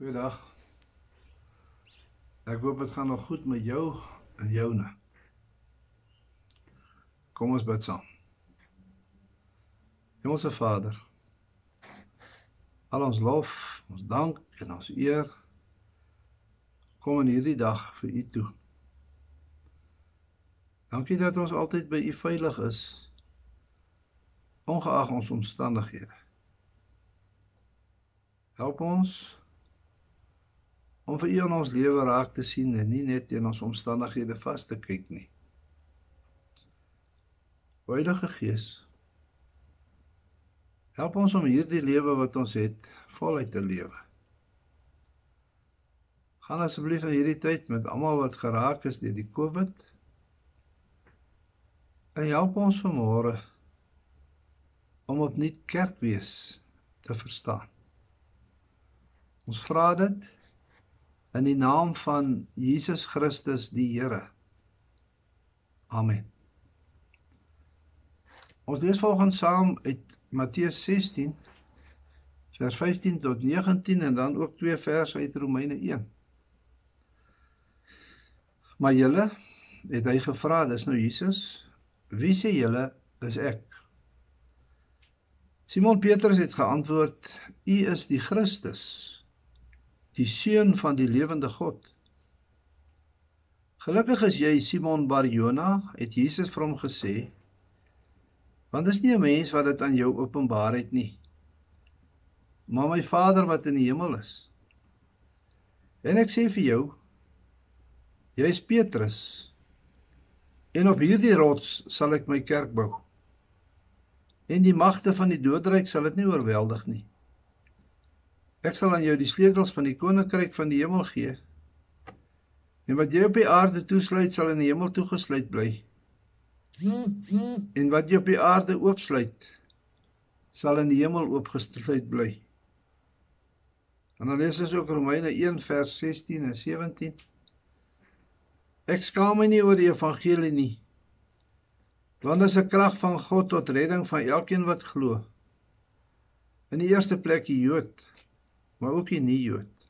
Goeiedag. Ek hoop dit gaan nog goed met jou en joune. Kom ons bid saam. Hemelse Vader, al ons lof, ons dank en ons eer kom in hierdie dag vir U toe. Dankie dat ons altyd by U veilig is, ongeag ons omstandighede. Help ons om vir U in ons lewe raak te sien en nie net in ons omstandighede vas te kyk nie. Heilige Gees, help ons om hierdie lewe wat ons het voluit te lewe. Gaan asseblief in hierdie tyd met almal wat geraak is deur die COVID en help ons vanmôre om opnuut kerkwees te verstaan. Ons vra dit in die naam van Jesus Christus die Here. Amen. Ons lees volgens saam uit Matteus 16 vers 15 tot 19 en dan ook twee verse uit Romeine 1. Maar julle het hy gevra, dis nou Jesus, wie sê julle is ek? Simon Petrus het geantwoord: U is die Christus, die seun van die lewende God. Gelukkig is jy Simon Barjona, het Jesus vir hom gesê. Want dit is nie 'n mens wat dit aan jou openbaar het nie, maar my Vader wat in die hemel is. En ek sê vir jou, jy is Petrus. En op hierdie rots sal ek my kerk bou. En die magte van die doodryk sal dit nie oorweldig nie. Ek sal aan jou die sleutels van die koninkryk van die hemel gee. En wat jy op die aarde toesluit, sal in die hemel toegesluit bly. En wat jy op die aarde oopsluit, sal in die hemel oopgesluit bly. En dan lees ons ook Romeine 1 vers 16 en 17. Ek skaam my nie oor die evangelie nie. Want dit is 'n krag van God tot redding van elkeen wat glo. In die eerste plek die Jood maar ook die nie-Jood.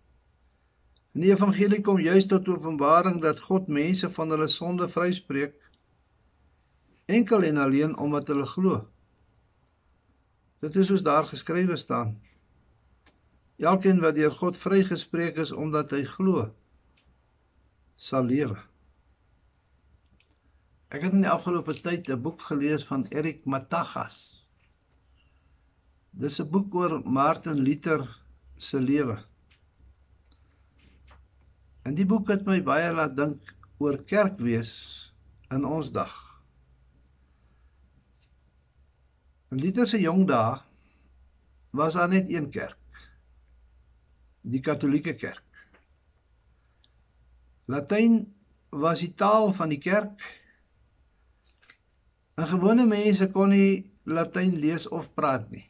In die evangelie kom juis tot openbaring dat God mense van hulle sonde vryspreek enkel en alleen omdat hulle glo. Dit is soos daar geskrywe staan. Elkeen wat deur God vrygespreek is omdat hy glo, sal lewe. Ek het in die afgelope tyd 'n boek gelees van Erik Matagas. Dis 'n boek oor Martin Luther se lewe. En die boek het my baie laat dink oor kerkwees in ons dag. In Luther se jong dae was daar net een kerk. Die Katolieke Kerk. Latyn was die taal van die kerk. En gewone mense kon nie Latyn lees of praat nie.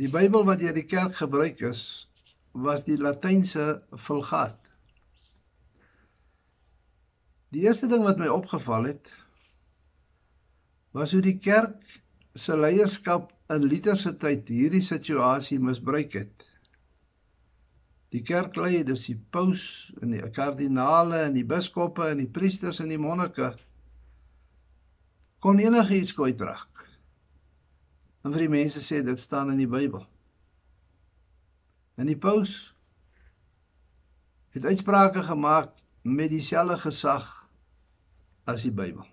Die Bybel wat deur die kerk gebruik is, was die Latynse Vulgaat. Die eerste ding wat my opgeval het, was hoe die kerk se leierskap in Luther se tyd hierdie situasie misbruik het. Die kerklei, dis die paus en die kardinale en die biskoppe en die priesters en die monnike kon enigiets kwytraak. En vir die mense sê dit staan in die Bybel. En die paus het uitsprake gemaak met dieselfde gesag as die Bybel.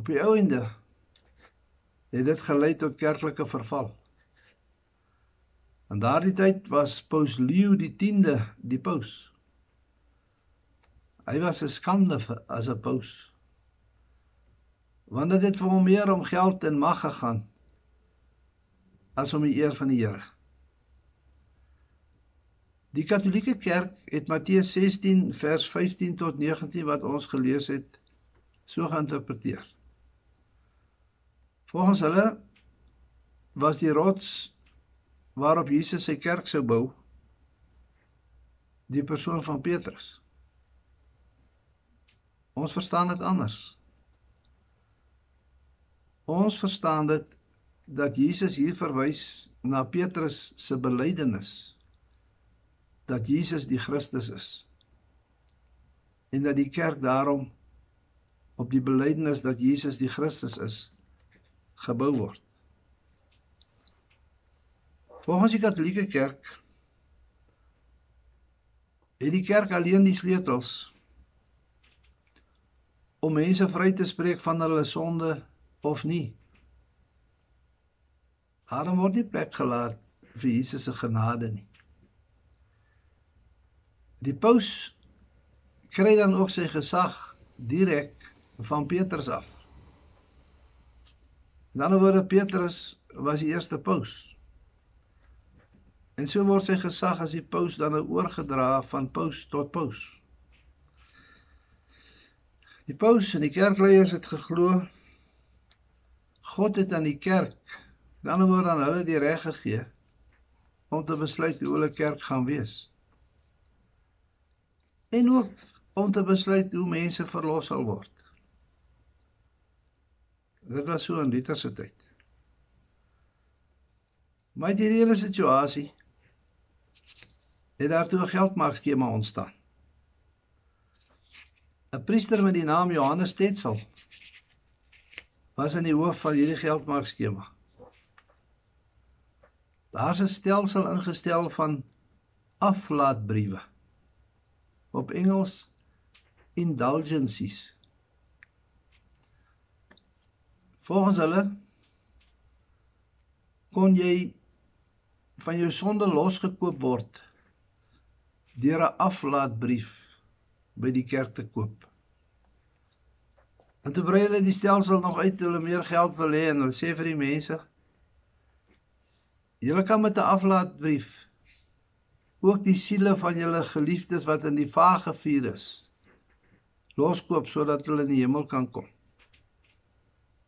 Op die ou ende het dit gelei tot kerklike verval. In daardie tyd was Paus Leo die 10de die paus. Hy was 'n skande vir, as 'n paus want dit het vir hom meer om geld en mag gegaan as om die eer van die Here. Die Katolieke Kerk het Matteus 16 vers 15 tot 19 wat ons gelees het so geïnterpreteer. Volgens hulle was die rots waarop Jesus sy kerk sou bou die persoon van Petrus. Ons verstaan dit anders. Ons verstaan dit dat Jesus hier verwys na Petrus se belydenis dat Jesus die Christus is. En dat die kerk daarom op die belydenis dat Jesus die Christus is gebou word. Volgens die Katolieke Kerk het die kerk alleen die sleutels om mense vry te spreek van hulle sonde of nie. Daarom word nie plek gelaat vir Jesus se genade nie. Die paus kry dan ook sy gesag direk van Petrus af. In ander woorde Petrus was die eerste paus. En so word sy gesag as die paus dan nou oorgedra van paus tot paus. Die paus en die kerkleiers het geglo God het aan die kerk, in ander woorde aan hulle die reg gegee om te besluit hoe hulle kerk gaan wees. En ook om te besluit hoe mense verlos sal word. Dit was so in Luther se tyd. Maar die hele situasie het daartoe 'n geldmarkskema ontstaan. 'n Priester met die naam Johannes Tetzel was in die hoof van hierdie geldmarkskema. Daar's 'n stelsel ingestel van aflaatbriewe. Op Engels indulgencies. Volgens hulle kon jy van jou sonde losgekoop word deur 'n aflaatbrief by die kerk te koop. En toe brei hulle die stelsel nog uit, hulle meer geld wil hê en hulle sê vir die mense: "Julle kan met 'n aflaatbrief ook die siele van julle geliefdes wat in die vage vuur is loskoop sodat hulle in die hemel kan kom."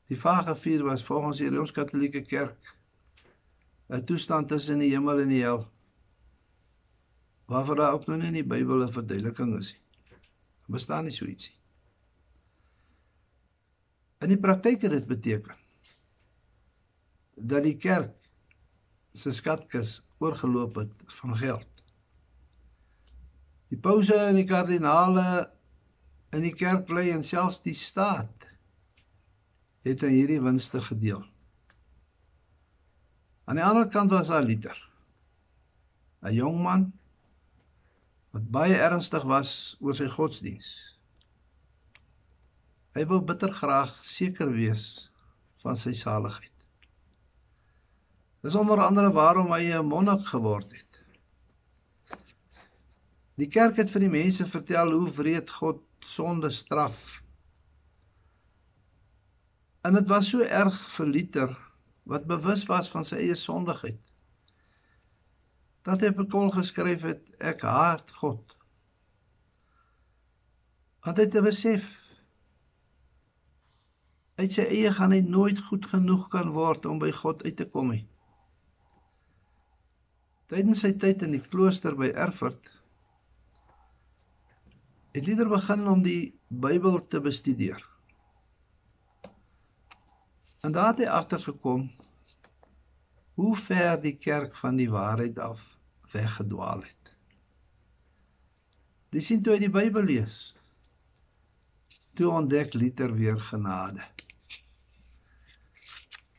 Die vage vuur was volgens die Rooms-Katolieke Kerk 'n toestand tussen die hemel en die hel waarvoor daar ook nog nie in die Bybel 'n verduideliking is nie. Bestaan nie so ietsie. In die praktyk het dit beteken dat die kerk se skatkis oorgeloop het van geld. Die pouse en die kardinale in die kerk bly en selfs die staat het aan hierdie winste gedeel. Aan die ander kant was daar Luther. 'n Jong man wat baie ernstig was oor sy godsdiens. Hy wou bitter graag seker wees van sy saligheid. Dis onder andere waarom hy 'n monnik geword het. Die kerk het vir die mense vertel hoe wreed God sonde straf. En dit was so erg vir Luther wat bewus was van sy eie sondigheid dat hy op 'n kol geskryf het ek haat God. Want hy het besef uit sy eie gaan hy nooit goed genoeg kan word om by God uit te kom nie. Tydens sy tyd in die klooster by Erfurt het Luther begin om die Bybel te bestudeer. En daar het hy agtergekom hoe ver die kerk van die waarheid af weggedwaal het. Dis sien toe hy die Bybel lees. Toe ontdek Luther weer genade.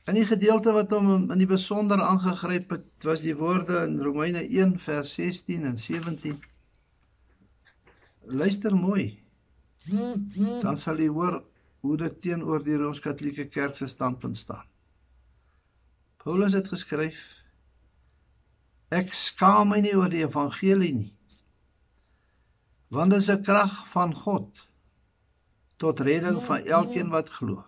In die gedeelte wat hom in die besonder aangegryp het, was die woorde in Romeine 1 vers 16 en 17. Luister mooi. Dan sal jy hoor hoe dit teenoor die Rooms-Katolieke Kerk se standpunt staan. Paulus het geskryf Ek skaam my nie oor die evangelie nie. Want dit is 'n krag van God tot redding van elkeen wat glo.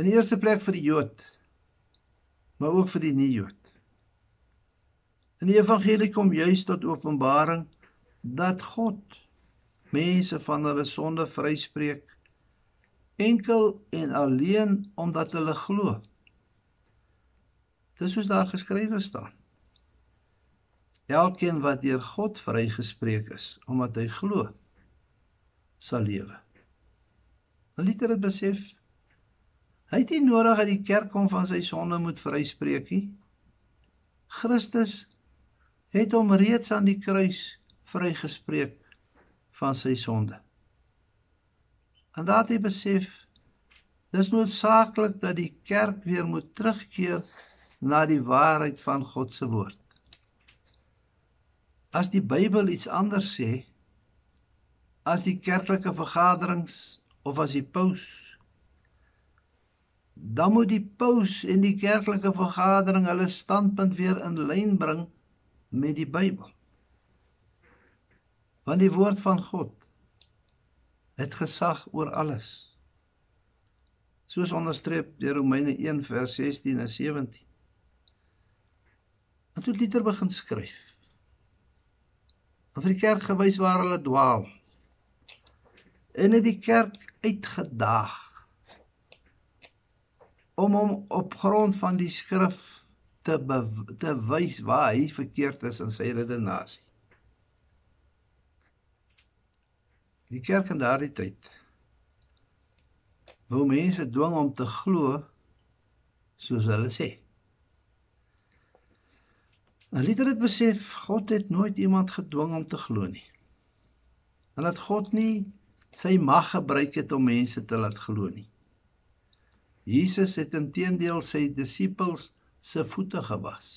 In die eerste plek vir die Jood, maar ook vir die nie-Jood. In die evangelie kom juis tot openbaring dat God mense van hulle sonde vryspreek enkel en alleen omdat hulle glo. Dis soos daar geskrywe staan. Elkeen wat deur God vrygespreek is omdat hy glo, sal lewe. Hulle het dit besef. Hy het nie nodig dat die kerk hom van sy sonde moet vryspreek nie. Christus het hom reeds aan die kruis vrygespreek van sy sonde. En daat hy besef dis noodsaaklik dat die kerk weer moet terugkeer na die waarheid van God se woord. As die Bybel iets anders sê as die kerklike vergaderings of as die paus dan moet die paus en die kerklike vergadering hulle standpunt weer in lyn bring met die Bybel. Want die woord van God het gesag oor alles. Soos onderstreep deur Romeine 1 vers 16 en 17. En toe Luther begin skryf. En vir die kerk gewys waar hulle dwaal. En het die kerk uitgedaag om hom op grond van die skrif te te wys waar hy verkeerd is in sy redenasie. Die kerk in daardie tyd wou mense dwing om te glo soos hulle sê. En Luther het besef God het nooit iemand gedwing om te glo nie. En dat God nie sy mag gebruik het om mense te laat glo nie. Jesus het intedeel sy disippels se voete gewas.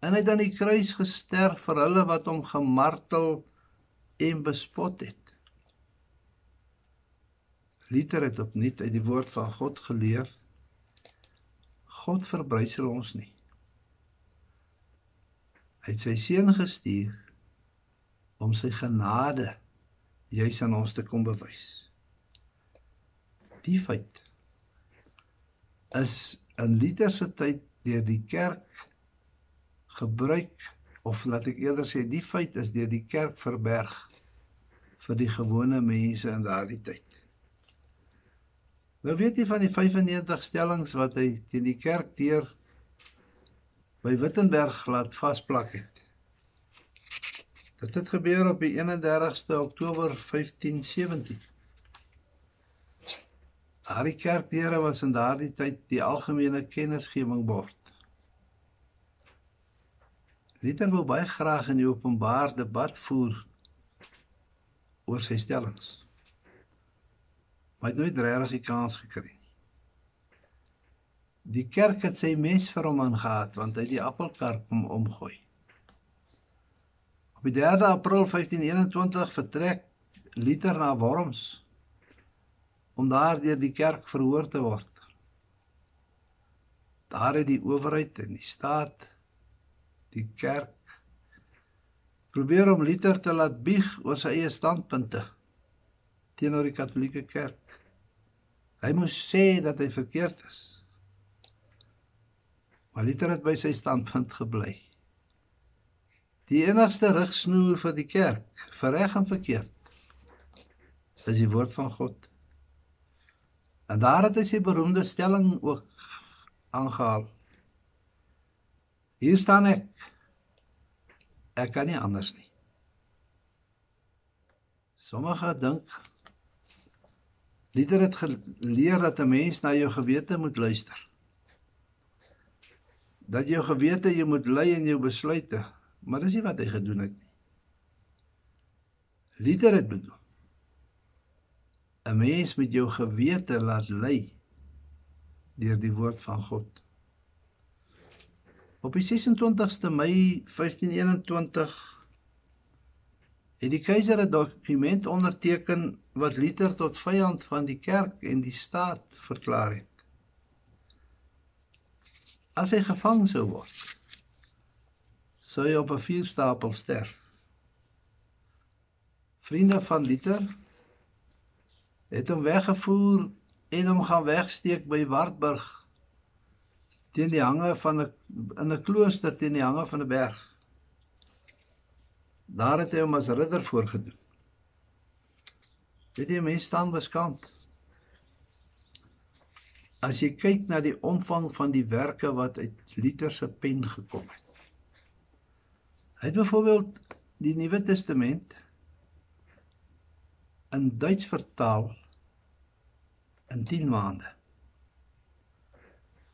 En hy het aan die kruis gesterf vir hulle wat hom gemartel en bespot het. Luther het opnuut uit die woord van God geleer. God verbrysel ons nie. Hy het sy seun gestuur om sy genade juis aan ons te kom bewys. Die feit is in Luther se tyd deur die kerk gebruik of laat ek eerder sê die feit is deur die kerk verberg vir die gewone mense in daardie tyd. Nou weet jy van die 95 stellings wat hy teen die kerk deur by Wittenberg laat vasplak het. Dit het gebeur op die 31ste Oktober 1517. Daardie kerkdeure was in daardie tyd die algemene kennisgewing bord. Luther wou baie graag in die openbaar debat voer oor sy stellings. Maar hy het nooit regtig die kans gekry. Die kerk het sy mes vir hom aangehad want hy die appelkar kom omgooi. Op die 3de April 1521 vertrek Luther na Worms om daar deur die kerk verhoor te word. Daar het die owerheid en die staat die kerk probeer om Luther te laat bieg oor sy eie standpunte teenoor die Katolieke Kerk. Hy moes sê dat hy verkeerd is. Maar Luther het by sy standpunt gebly. Die enigste rigsnoer vir die kerk, vir reg en verkeerd, is die woord van God. En daar het hy sy beroemde stelling ook aangehaal. Hier staan ek. Ek kan nie anders nie. Sommige dink Luther het geleer dat 'n mens na jou gewete moet luister. Dat jou gewete jou moet lei in jou besluite, maar dis nie wat hy gedoen het nie. Luther het bedoel 'n mens met jou gewete laat lei deur die woord van God. Op die 26ste Mei 1521 het die keiser 'n dokument onderteken wat Luther tot vyand van die kerk en die staat verklaar het. As hy gevang sou word, sou hy op 'n vuurstapel sterf. Vriende van Luther het hom weggevoer en hom gaan wegsteek by Wartburg teen die hange van 'n in 'n klooster teen die hange van 'n berg. Daar het hy hom as ridder voorgedoen. Weet jy mense staan beskant. As jy kyk na die omvang van die werke wat uit Luther se pen gekom het. Hy het byvoorbeeld die Nuwe Testament in Duits vertaal in 10 maande.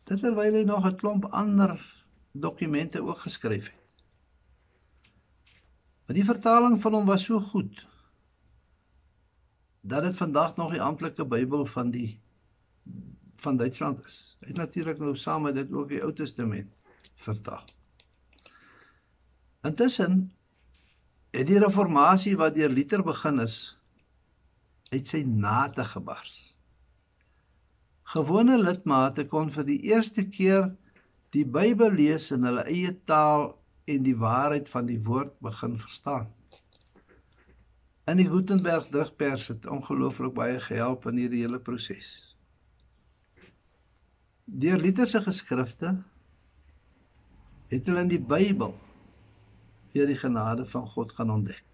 Dit terwyl hy nog 'n klomp ander dokumente ook geskryf het. Maar die vertaling van hom was so goed dat dit vandag nog die amptelike Bybel van die van Duitsland is. Hy het natuurlik nou saam met dit ook die Ou Testament vertaal. Intussen het die reformatie wat deur Luther begin is uit sy nate gebars. Gewone lidmate kon vir die eerste keer die Bybel lees in hulle eie taal en die waarheid van die woord begin verstaan. In die Gutenberg drukpers het ongelooflik baie gehelp in hierdie hele proses. Deur Luther se geskrifte het hulle in die Bybel weer die genade van God gaan ontdek.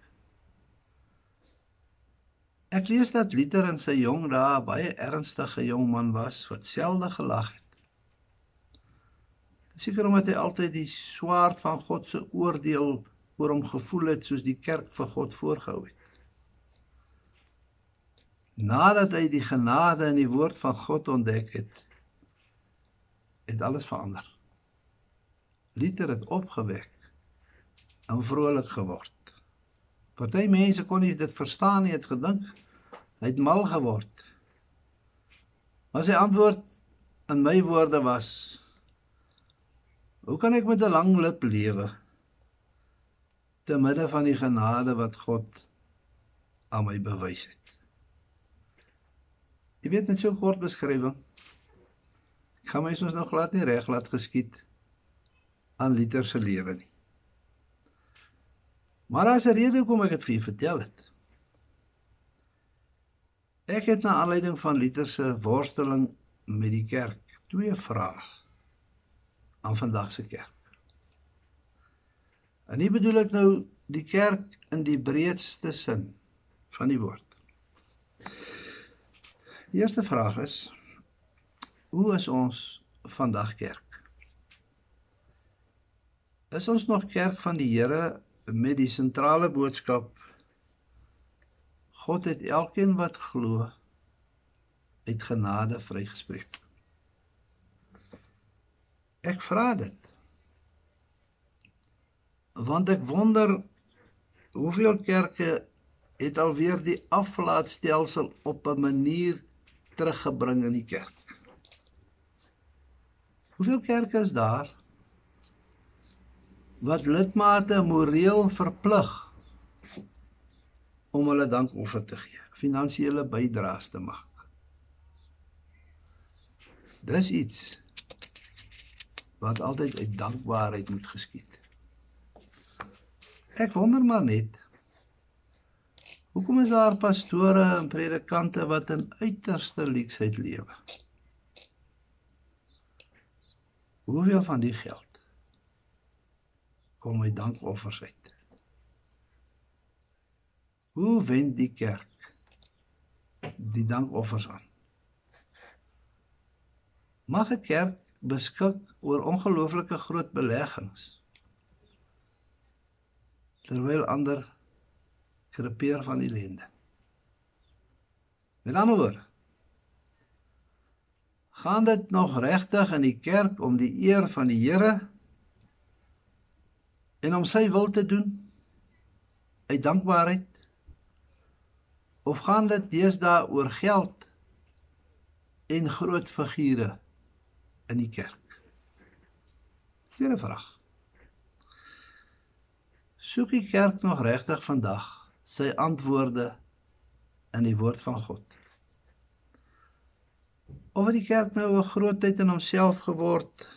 Ek lees dat Luther in sy jong dae baie ernstige jong man was wat selde gelag het. Seker omdat hy altyd die swaard van God se oordeel oor hom gevoel het soos die kerk vir God voorgehou het. Nadat hy die genade in die woord van God ontdek het, het alles verander. Luther het opgewek en vrolik geword. Party mense kon nie dit verstaan nie, het gedink hy het mal geword. Maar sy antwoord in my woorde was: Hoe kan ek met 'n lang lip lewe te midde van die genade wat God aan my bewys het? Jy weet net so kort beskrywing. Ek gaan my soms nog glad nie reg laat geskied aan Luther se lewe nie. Maar as 'n rede hoekom ek dit vir julle vertel het. Ek het na aanleiding van Luther se worsteling met die kerk twee vrae aan vandag se kerk. En nie bedoel ek nou die kerk in die breedste sin van die woord. Die eerste vraag is hoe is ons vandag kerk? Is ons nog kerk van die Here met die sentrale boodskap God het elkeen wat glo uit genade vrygespreek. Ek vra dit. Want ek wonder hoeveel kerke het alweer die aflaatstelsel op 'n manier teruggebring in die kerk. Hoeveel kerke is daar wat lidmate moreel verplig om hulle dankoffer te gee, finansiële bydraes te maak. Dis iets wat altyd uit dankbaarheid moet geskied. Ek wonder maar net hoekom is daar pastore en predikante wat in uiterste leksheid lewe? Hoeveel van die geld kom my dankoffers uit. Hoe wend die kerk die dankoffers aan? Mag 'n kerk beskik oor ongelooflike groot beleggings terwyl ander krepeer van ellende. Met ander woorde, gaan dit nog regtig in die kerk om die eer van die Here en om sy wil te doen uit dankbaarheid of gaan dit deesdae oor geld en groot figure in die kerk? Tweede vraag. Soek die kerk nog regtig vandag sy antwoorde in die woord van God? Of het die kerk nou 'n grootheid in homself geword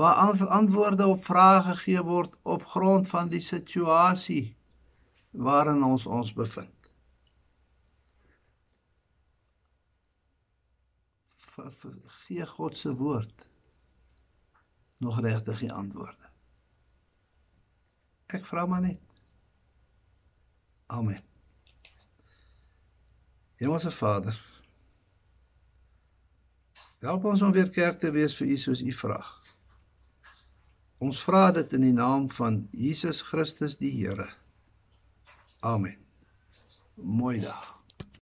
waar antwoorde op vrae gegee word op grond van die situasie waarin ons ons bevind. Gee God se woord nog regtig die antwoorde. Ek vra maar net. Amen. Hemelse Vader, help ons om weer kerk te wees vir U soos U vraag. Ons vra dit in die naam van Jesus Christus die Here. Amen. Mooi dag.